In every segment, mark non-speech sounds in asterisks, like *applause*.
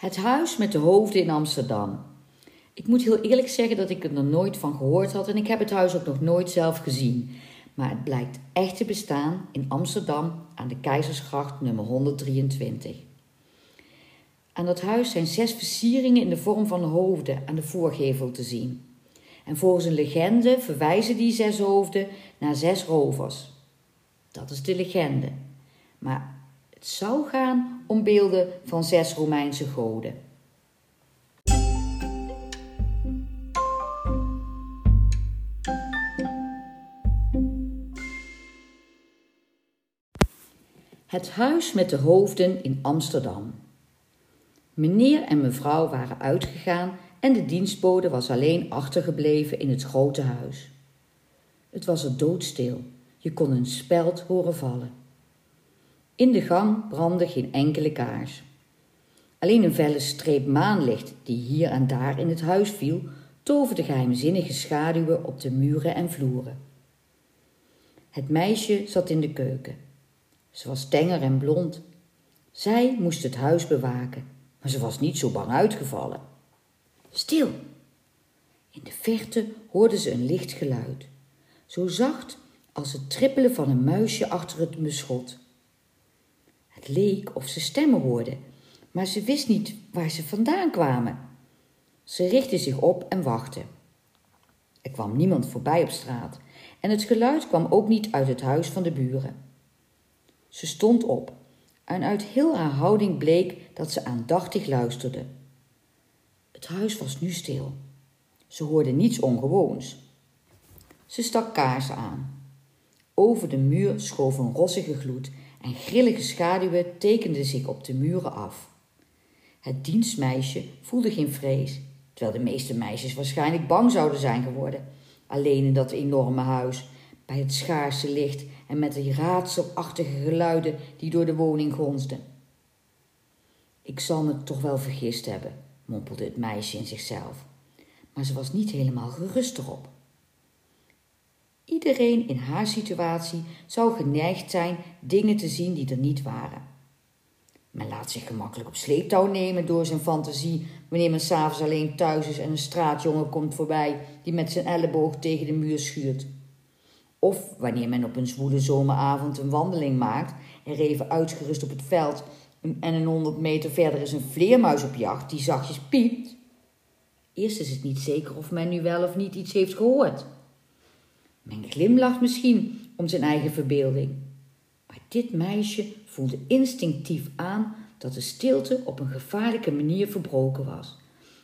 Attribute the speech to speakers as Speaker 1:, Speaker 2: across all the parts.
Speaker 1: Het huis met de hoofden in Amsterdam. Ik moet heel eerlijk zeggen dat ik er nog nooit van gehoord had en ik heb het huis ook nog nooit zelf gezien. Maar het blijkt echt te bestaan in Amsterdam aan de Keizersgracht nummer 123. Aan dat huis zijn zes versieringen in de vorm van hoofden aan de voorgevel te zien. En volgens een legende verwijzen die zes hoofden naar zes rovers. Dat is de legende. Maar het zou gaan om beelden van zes Romeinse goden. Het huis met de hoofden in Amsterdam. Meneer en mevrouw waren uitgegaan en de dienstbode was alleen achtergebleven in het grote huis. Het was er doodstil. Je kon een speld horen vallen. In de gang brandde geen enkele kaars. Alleen een felle streep maanlicht die hier en daar in het huis viel, toverde geheimzinnige schaduwen op de muren en vloeren. Het meisje zat in de keuken. Ze was tenger en blond. Zij moest het huis bewaken, maar ze was niet zo bang uitgevallen. Stil! In de verte hoorde ze een licht geluid, zo zacht als het trippelen van een muisje achter het beschot. Het leek of ze stemmen hoorde, maar ze wist niet waar ze vandaan kwamen. Ze richtte zich op en wachtte. Er kwam niemand voorbij op straat en het geluid kwam ook niet uit het huis van de buren. Ze stond op en uit heel haar houding bleek dat ze aandachtig luisterde. Het huis was nu stil. Ze hoorde niets ongewoons. Ze stak kaarsen aan. Over de muur schoof een rossige gloed en grillige schaduwen tekenden zich op de muren af. Het dienstmeisje voelde geen vrees, terwijl de meeste meisjes waarschijnlijk bang zouden zijn geworden, alleen in dat enorme huis, bij het schaarse licht en met die raadselachtige geluiden die door de woning gonsden. Ik zal me toch wel vergist hebben, mompelde het meisje in zichzelf, maar ze was niet helemaal gerust erop. Iedereen in haar situatie zou geneigd zijn dingen te zien die er niet waren. Men laat zich gemakkelijk op sleeptouw nemen door zijn fantasie wanneer men s'avonds alleen thuis is en een straatjongen komt voorbij die met zijn elleboog tegen de muur schuurt. Of wanneer men op een zwoele zomeravond een wandeling maakt en even uitgerust op het veld en een honderd meter verder is een vleermuis op jacht die zachtjes piept. Eerst is het niet zeker of men nu wel of niet iets heeft gehoord. Men glimlacht misschien om zijn eigen verbeelding. Maar dit meisje voelde instinctief aan dat de stilte op een gevaarlijke manier verbroken was.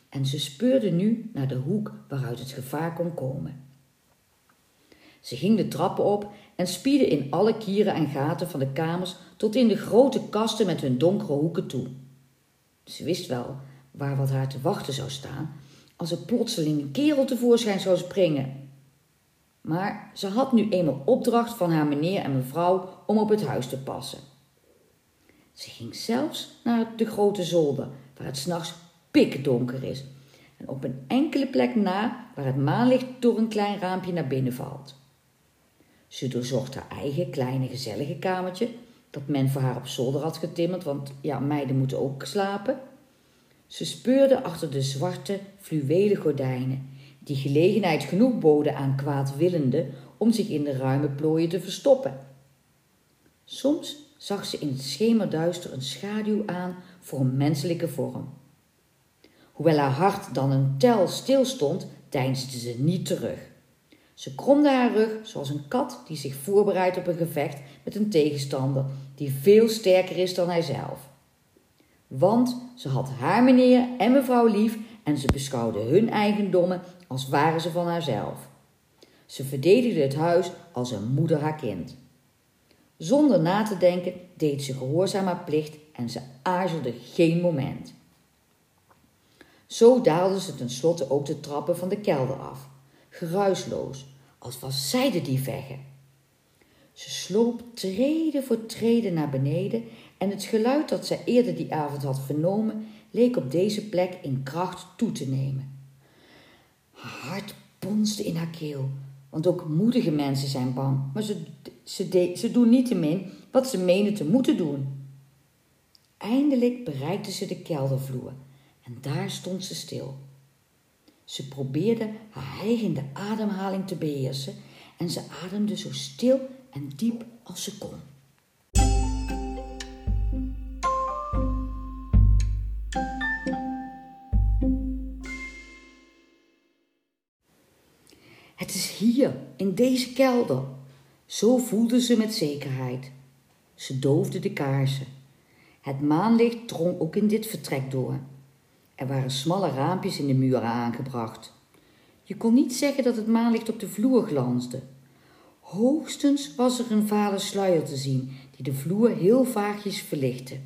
Speaker 1: En ze speurde nu naar de hoek waaruit het gevaar kon komen. Ze ging de trappen op en spiedde in alle kieren en gaten van de kamers tot in de grote kasten met hun donkere hoeken toe. Ze wist wel waar wat haar te wachten zou staan als er plotseling een kerel tevoorschijn zou springen maar ze had nu eenmaal opdracht van haar meneer en mevrouw om op het huis te passen. Ze ging zelfs naar de grote zolder, waar het s'nachts pikdonker is, en op een enkele plek na waar het maanlicht door een klein raampje naar binnen valt. Ze doorzocht haar eigen kleine gezellige kamertje, dat men voor haar op zolder had getimmerd, want ja, meiden moeten ook slapen. Ze speurde achter de zwarte fluwelen gordijnen die gelegenheid genoeg boden aan kwaadwillenden om zich in de ruime plooien te verstoppen. Soms zag ze in het schemerduister een schaduw aan voor een menselijke vorm. Hoewel haar hart dan een tel stilstond, deinsde ze niet terug. Ze kromde haar rug zoals een kat die zich voorbereidt op een gevecht met een tegenstander die veel sterker is dan hijzelf. Want ze had haar meneer en mevrouw lief en ze beschouwde hun eigendommen als waren ze van haarzelf. Ze verdedigde het huis als een moeder haar kind. Zonder na te denken deed ze gehoorzaam haar plicht en ze aarzelde geen moment. Zo daalde ze tenslotte ook de trappen van de kelder af, geruisloos, als was zij de dievegge. Ze sloop treden voor treden naar beneden en het geluid dat zij eerder die avond had vernomen leek op deze plek in kracht toe te nemen. Haar hart bonste in haar keel, want ook moedige mensen zijn bang, maar ze, ze, ze doen niettemin wat ze menen te moeten doen. Eindelijk bereikte ze de keldervloer en daar stond ze stil. Ze probeerde haar hijgende ademhaling te beheersen en ze ademde zo stil en diep als ze kon. Hier, in deze kelder. Zo voelde ze met zekerheid. Ze doofde de kaarsen. Het maanlicht drong ook in dit vertrek door. Er waren smalle raampjes in de muren aangebracht. Je kon niet zeggen dat het maanlicht op de vloer glansde. Hoogstens was er een vale sluier te zien die de vloer heel vaagjes verlichtte.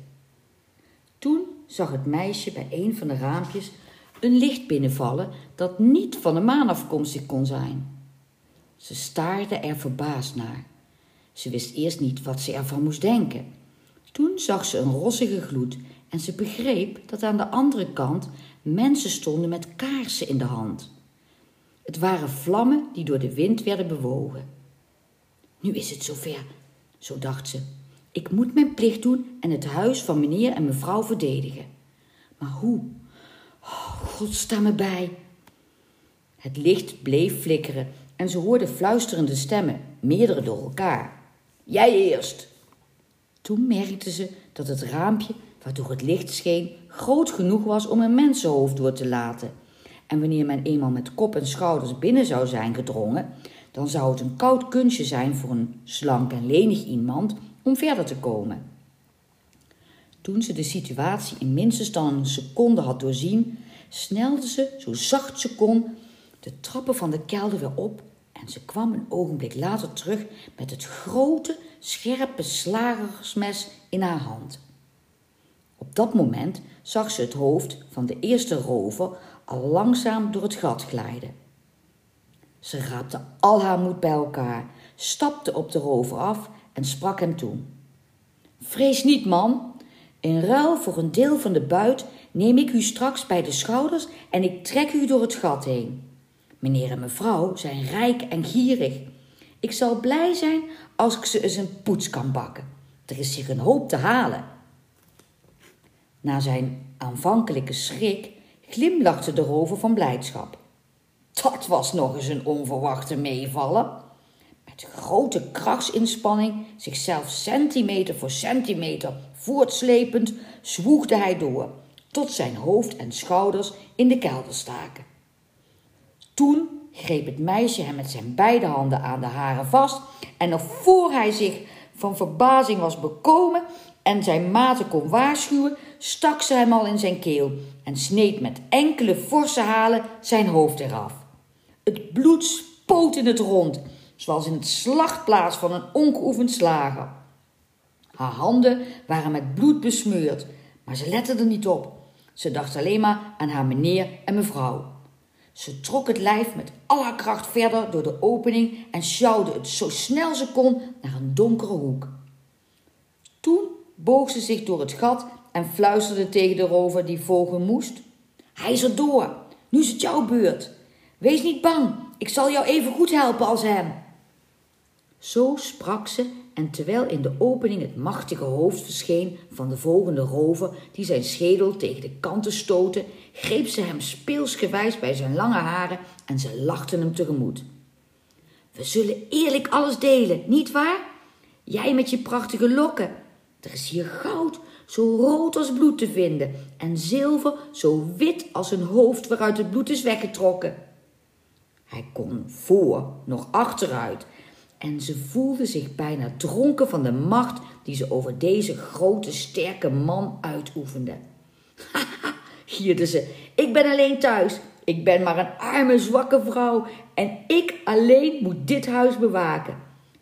Speaker 1: Toen zag het meisje bij een van de raampjes een licht binnenvallen dat niet van de maan afkomstig kon zijn. Ze staarde er verbaasd naar. Ze wist eerst niet wat ze ervan moest denken. Toen zag ze een rossige gloed en ze begreep dat aan de andere kant mensen stonden met kaarsen in de hand. Het waren vlammen die door de wind werden bewogen. Nu is het zover, zo dacht ze. Ik moet mijn plicht doen en het huis van meneer en mevrouw verdedigen. Maar hoe? Oh, God, sta me bij. Het licht bleef flikkeren en ze hoorde fluisterende stemmen, meerdere door elkaar. Jij eerst! Toen merkte ze dat het raampje waardoor het licht scheen groot genoeg was om een mensenhoofd door te laten. En wanneer men eenmaal met kop en schouders binnen zou zijn gedrongen, dan zou het een koud kunstje zijn voor een slank en lenig iemand om verder te komen. Toen ze de situatie in minstens dan een seconde had doorzien, snelde ze zo zacht ze kon de trappen van de kelder weer op en ze kwam een ogenblik later terug met het grote, scherpe slagersmes in haar hand. Op dat moment zag ze het hoofd van de eerste rover al langzaam door het gat glijden. Ze raapte al haar moed bij elkaar, stapte op de rover af en sprak hem toe. Vrees niet, man. In ruil voor een deel van de buit neem ik u straks bij de schouders en ik trek u door het gat heen. Meneer en mevrouw zijn rijk en gierig. Ik zal blij zijn als ik ze eens een poets kan bakken. Er is zich een hoop te halen. Na zijn aanvankelijke schrik glimlachte de rover van blijdschap. Dat was nog eens een onverwachte meevallen. Met grote krachtsinspanning, zichzelf centimeter voor centimeter voortslepend, zwoegde hij door, tot zijn hoofd en schouders in de kelder staken. Toen greep het meisje hem met zijn beide handen aan de haren vast en nog voor hij zich van verbazing was bekomen en zijn maten kon waarschuwen, stak ze hem al in zijn keel en sneed met enkele forse halen zijn hoofd eraf. Het bloed spoot in het rond, zoals in het slachtplaats van een ongeoefend slager. Haar handen waren met bloed besmeurd, maar ze lette er niet op. Ze dacht alleen maar aan haar meneer en mevrouw. Ze trok het lijf met al haar kracht verder door de opening en sjouwde het zo snel ze kon naar een donkere hoek. Toen boog ze zich door het gat en fluisterde tegen de rover die volgen moest. Hij is er door. Nu is het jouw beurt. Wees niet bang. Ik zal jou even goed helpen als hem. Zo sprak ze en terwijl in de opening het machtige hoofd verscheen van de volgende rover die zijn schedel tegen de kanten stootte, greep ze hem speelsgewijs bij zijn lange haren en ze lachten hem tegemoet. We zullen eerlijk alles delen, niet waar? Jij met je prachtige lokken. Er is hier goud, zo rood als bloed te vinden, en zilver zo wit als een hoofd waaruit het bloed is weggetrokken. Hij kon voor, nog achteruit, en ze voelde zich bijna dronken van de macht die ze over deze grote, sterke man uitoefende. Haha, *laughs* gierde ze, ik ben alleen thuis. Ik ben maar een arme, zwakke vrouw en ik alleen moet dit huis bewaken.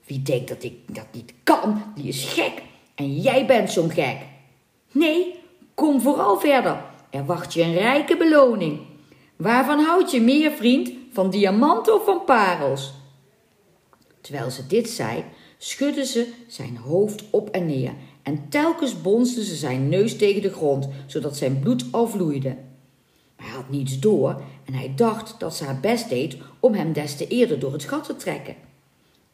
Speaker 1: Wie denkt dat ik dat niet kan, die is gek. En jij bent zo'n gek. Nee, kom vooral verder. Er wacht je een rijke beloning. Waarvan houd je meer, vriend? Van diamanten of van parels? Terwijl ze dit zei, schudde ze zijn hoofd op en neer en telkens bonsde ze zijn neus tegen de grond, zodat zijn bloed al vloeide. Hij had niets door en hij dacht dat ze haar best deed om hem des te eerder door het gat te trekken.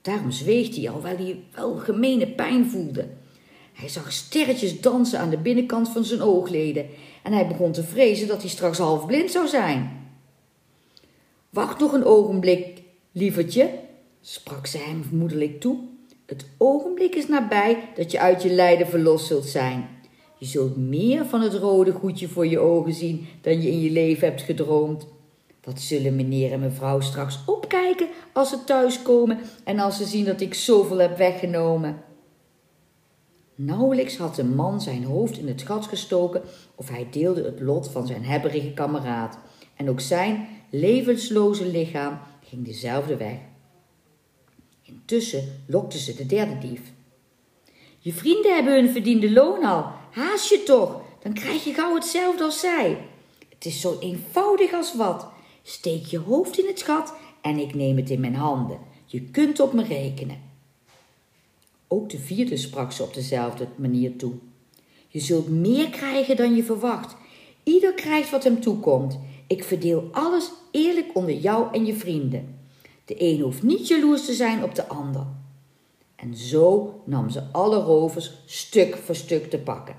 Speaker 1: Daarom zweeg hij al, wel hij wel gemene pijn voelde. Hij zag sterretjes dansen aan de binnenkant van zijn oogleden en hij begon te vrezen dat hij straks half blind zou zijn. Wacht nog een ogenblik, lievertje, sprak ze hem moederlijk toe. Het ogenblik is nabij dat je uit je lijden verlost zult zijn. Je zult meer van het rode goedje voor je ogen zien dan je in je leven hebt gedroomd. Wat zullen meneer en mevrouw straks opkijken als ze thuiskomen en als ze zien dat ik zoveel heb weggenomen? Nauwelijks had de man zijn hoofd in het gat gestoken of hij deelde het lot van zijn hebberige kameraad. En ook zijn levensloze lichaam ging dezelfde weg. Intussen lokte ze de derde dief. Je vrienden hebben hun verdiende loon al. Haast je toch, dan krijg je gauw hetzelfde als zij. Het is zo eenvoudig als wat. Steek je hoofd in het gat en ik neem het in mijn handen. Je kunt op me rekenen. Ook de vierde sprak ze op dezelfde manier toe. Je zult meer krijgen dan je verwacht. Ieder krijgt wat hem toekomt. Ik verdeel alles eerlijk onder jou en je vrienden. De een hoeft niet jaloers te zijn op de ander. En zo nam ze alle rovers stuk voor stuk te pakken.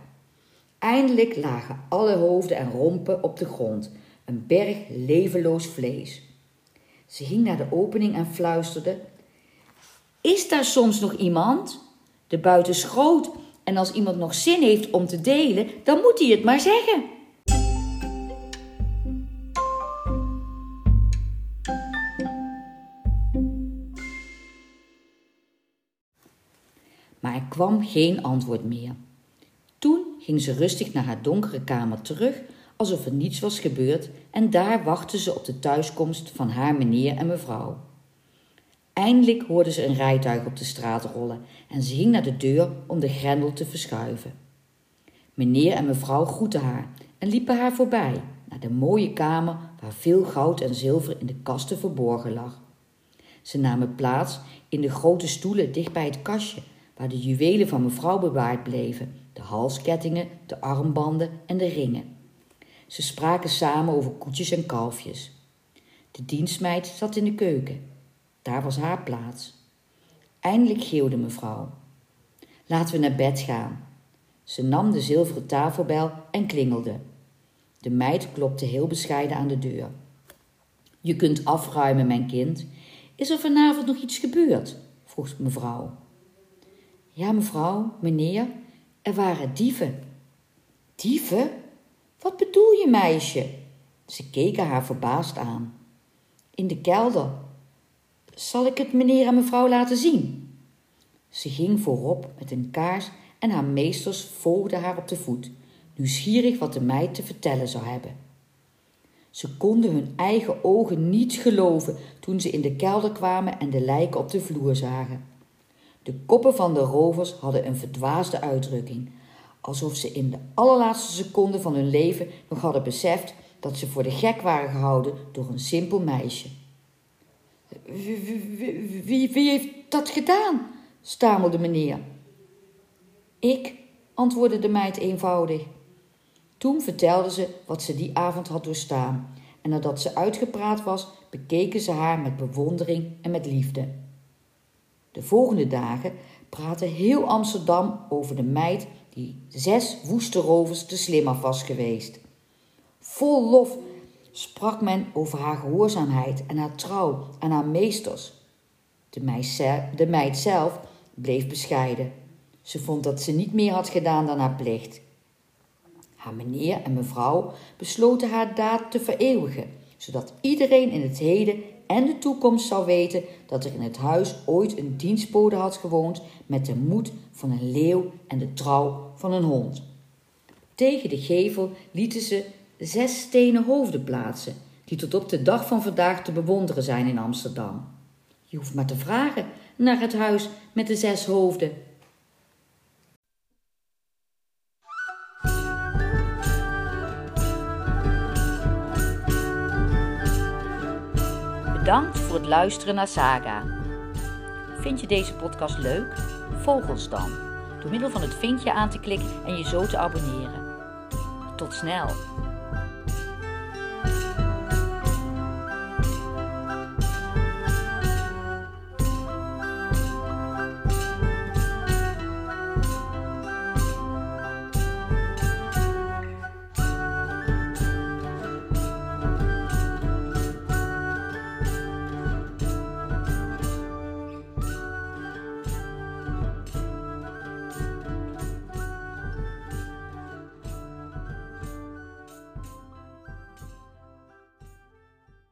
Speaker 1: Eindelijk lagen alle hoofden en rompen op de grond, een berg levenloos vlees. Ze ging naar de opening en fluisterde: Is daar soms nog iemand? De buiten is groot en als iemand nog zin heeft om te delen, dan moet hij het maar zeggen. Kwam geen antwoord meer. Toen ging ze rustig naar haar donkere kamer terug, alsof er niets was gebeurd, en daar wachtte ze op de thuiskomst van haar meneer en mevrouw. Eindelijk hoorde ze een rijtuig op de straat rollen en ze ging naar de deur om de grendel te verschuiven. Meneer en mevrouw groetten haar en liepen haar voorbij naar de mooie kamer waar veel goud en zilver in de kasten verborgen lag. Ze namen plaats in de grote stoelen dicht bij het kastje waar de juwelen van mevrouw bewaard bleven, de halskettingen, de armbanden en de ringen. Ze spraken samen over koetjes en kalfjes. De dienstmeid zat in de keuken. Daar was haar plaats. Eindelijk geeuwde mevrouw. Laten we naar bed gaan. Ze nam de zilveren tafelbel en klingelde. De meid klopte heel bescheiden aan de deur. Je kunt afruimen, mijn kind. Is er vanavond nog iets gebeurd? vroeg mevrouw. Ja, mevrouw, meneer, er waren dieven. Dieven? Wat bedoel je, meisje? Ze keken haar verbaasd aan. In de kelder. Zal ik het meneer en mevrouw laten zien? Ze ging voorop met een kaars en haar meesters volgden haar op de voet, nieuwsgierig wat de meid te vertellen zou hebben. Ze konden hun eigen ogen niet geloven toen ze in de kelder kwamen en de lijken op de vloer zagen. De koppen van de rovers hadden een verdwaasde uitdrukking, alsof ze in de allerlaatste seconde van hun leven nog hadden beseft dat ze voor de gek waren gehouden door een simpel meisje. Wie, wie, wie heeft dat gedaan? stamelde meneer. Ik, antwoordde de meid eenvoudig. Toen vertelde ze wat ze die avond had doorstaan, en nadat ze uitgepraat was, bekeken ze haar met bewondering en met liefde. De volgende dagen praatte heel Amsterdam over de meid die zes woeste rovers te slim af was geweest. Vol lof sprak men over haar gehoorzaamheid en haar trouw aan haar meesters. De meid, de meid zelf bleef bescheiden. Ze vond dat ze niet meer had gedaan dan haar plicht. Haar meneer en mevrouw besloten haar daad te vereeuwigen, zodat iedereen in het heden en de toekomst zou weten dat er in het huis ooit een dienstbode had gewoond met de moed van een leeuw en de trouw van een hond. Tegen de gevel lieten ze zes stenen hoofden plaatsen, die tot op de dag van vandaag te bewonderen zijn in Amsterdam. Je hoeft maar te vragen naar het huis met de zes hoofden. Bedankt voor het luisteren naar Saga. Vind je deze podcast leuk? Volg ons dan door middel van het vinkje aan te klikken en je zo te abonneren. Tot snel!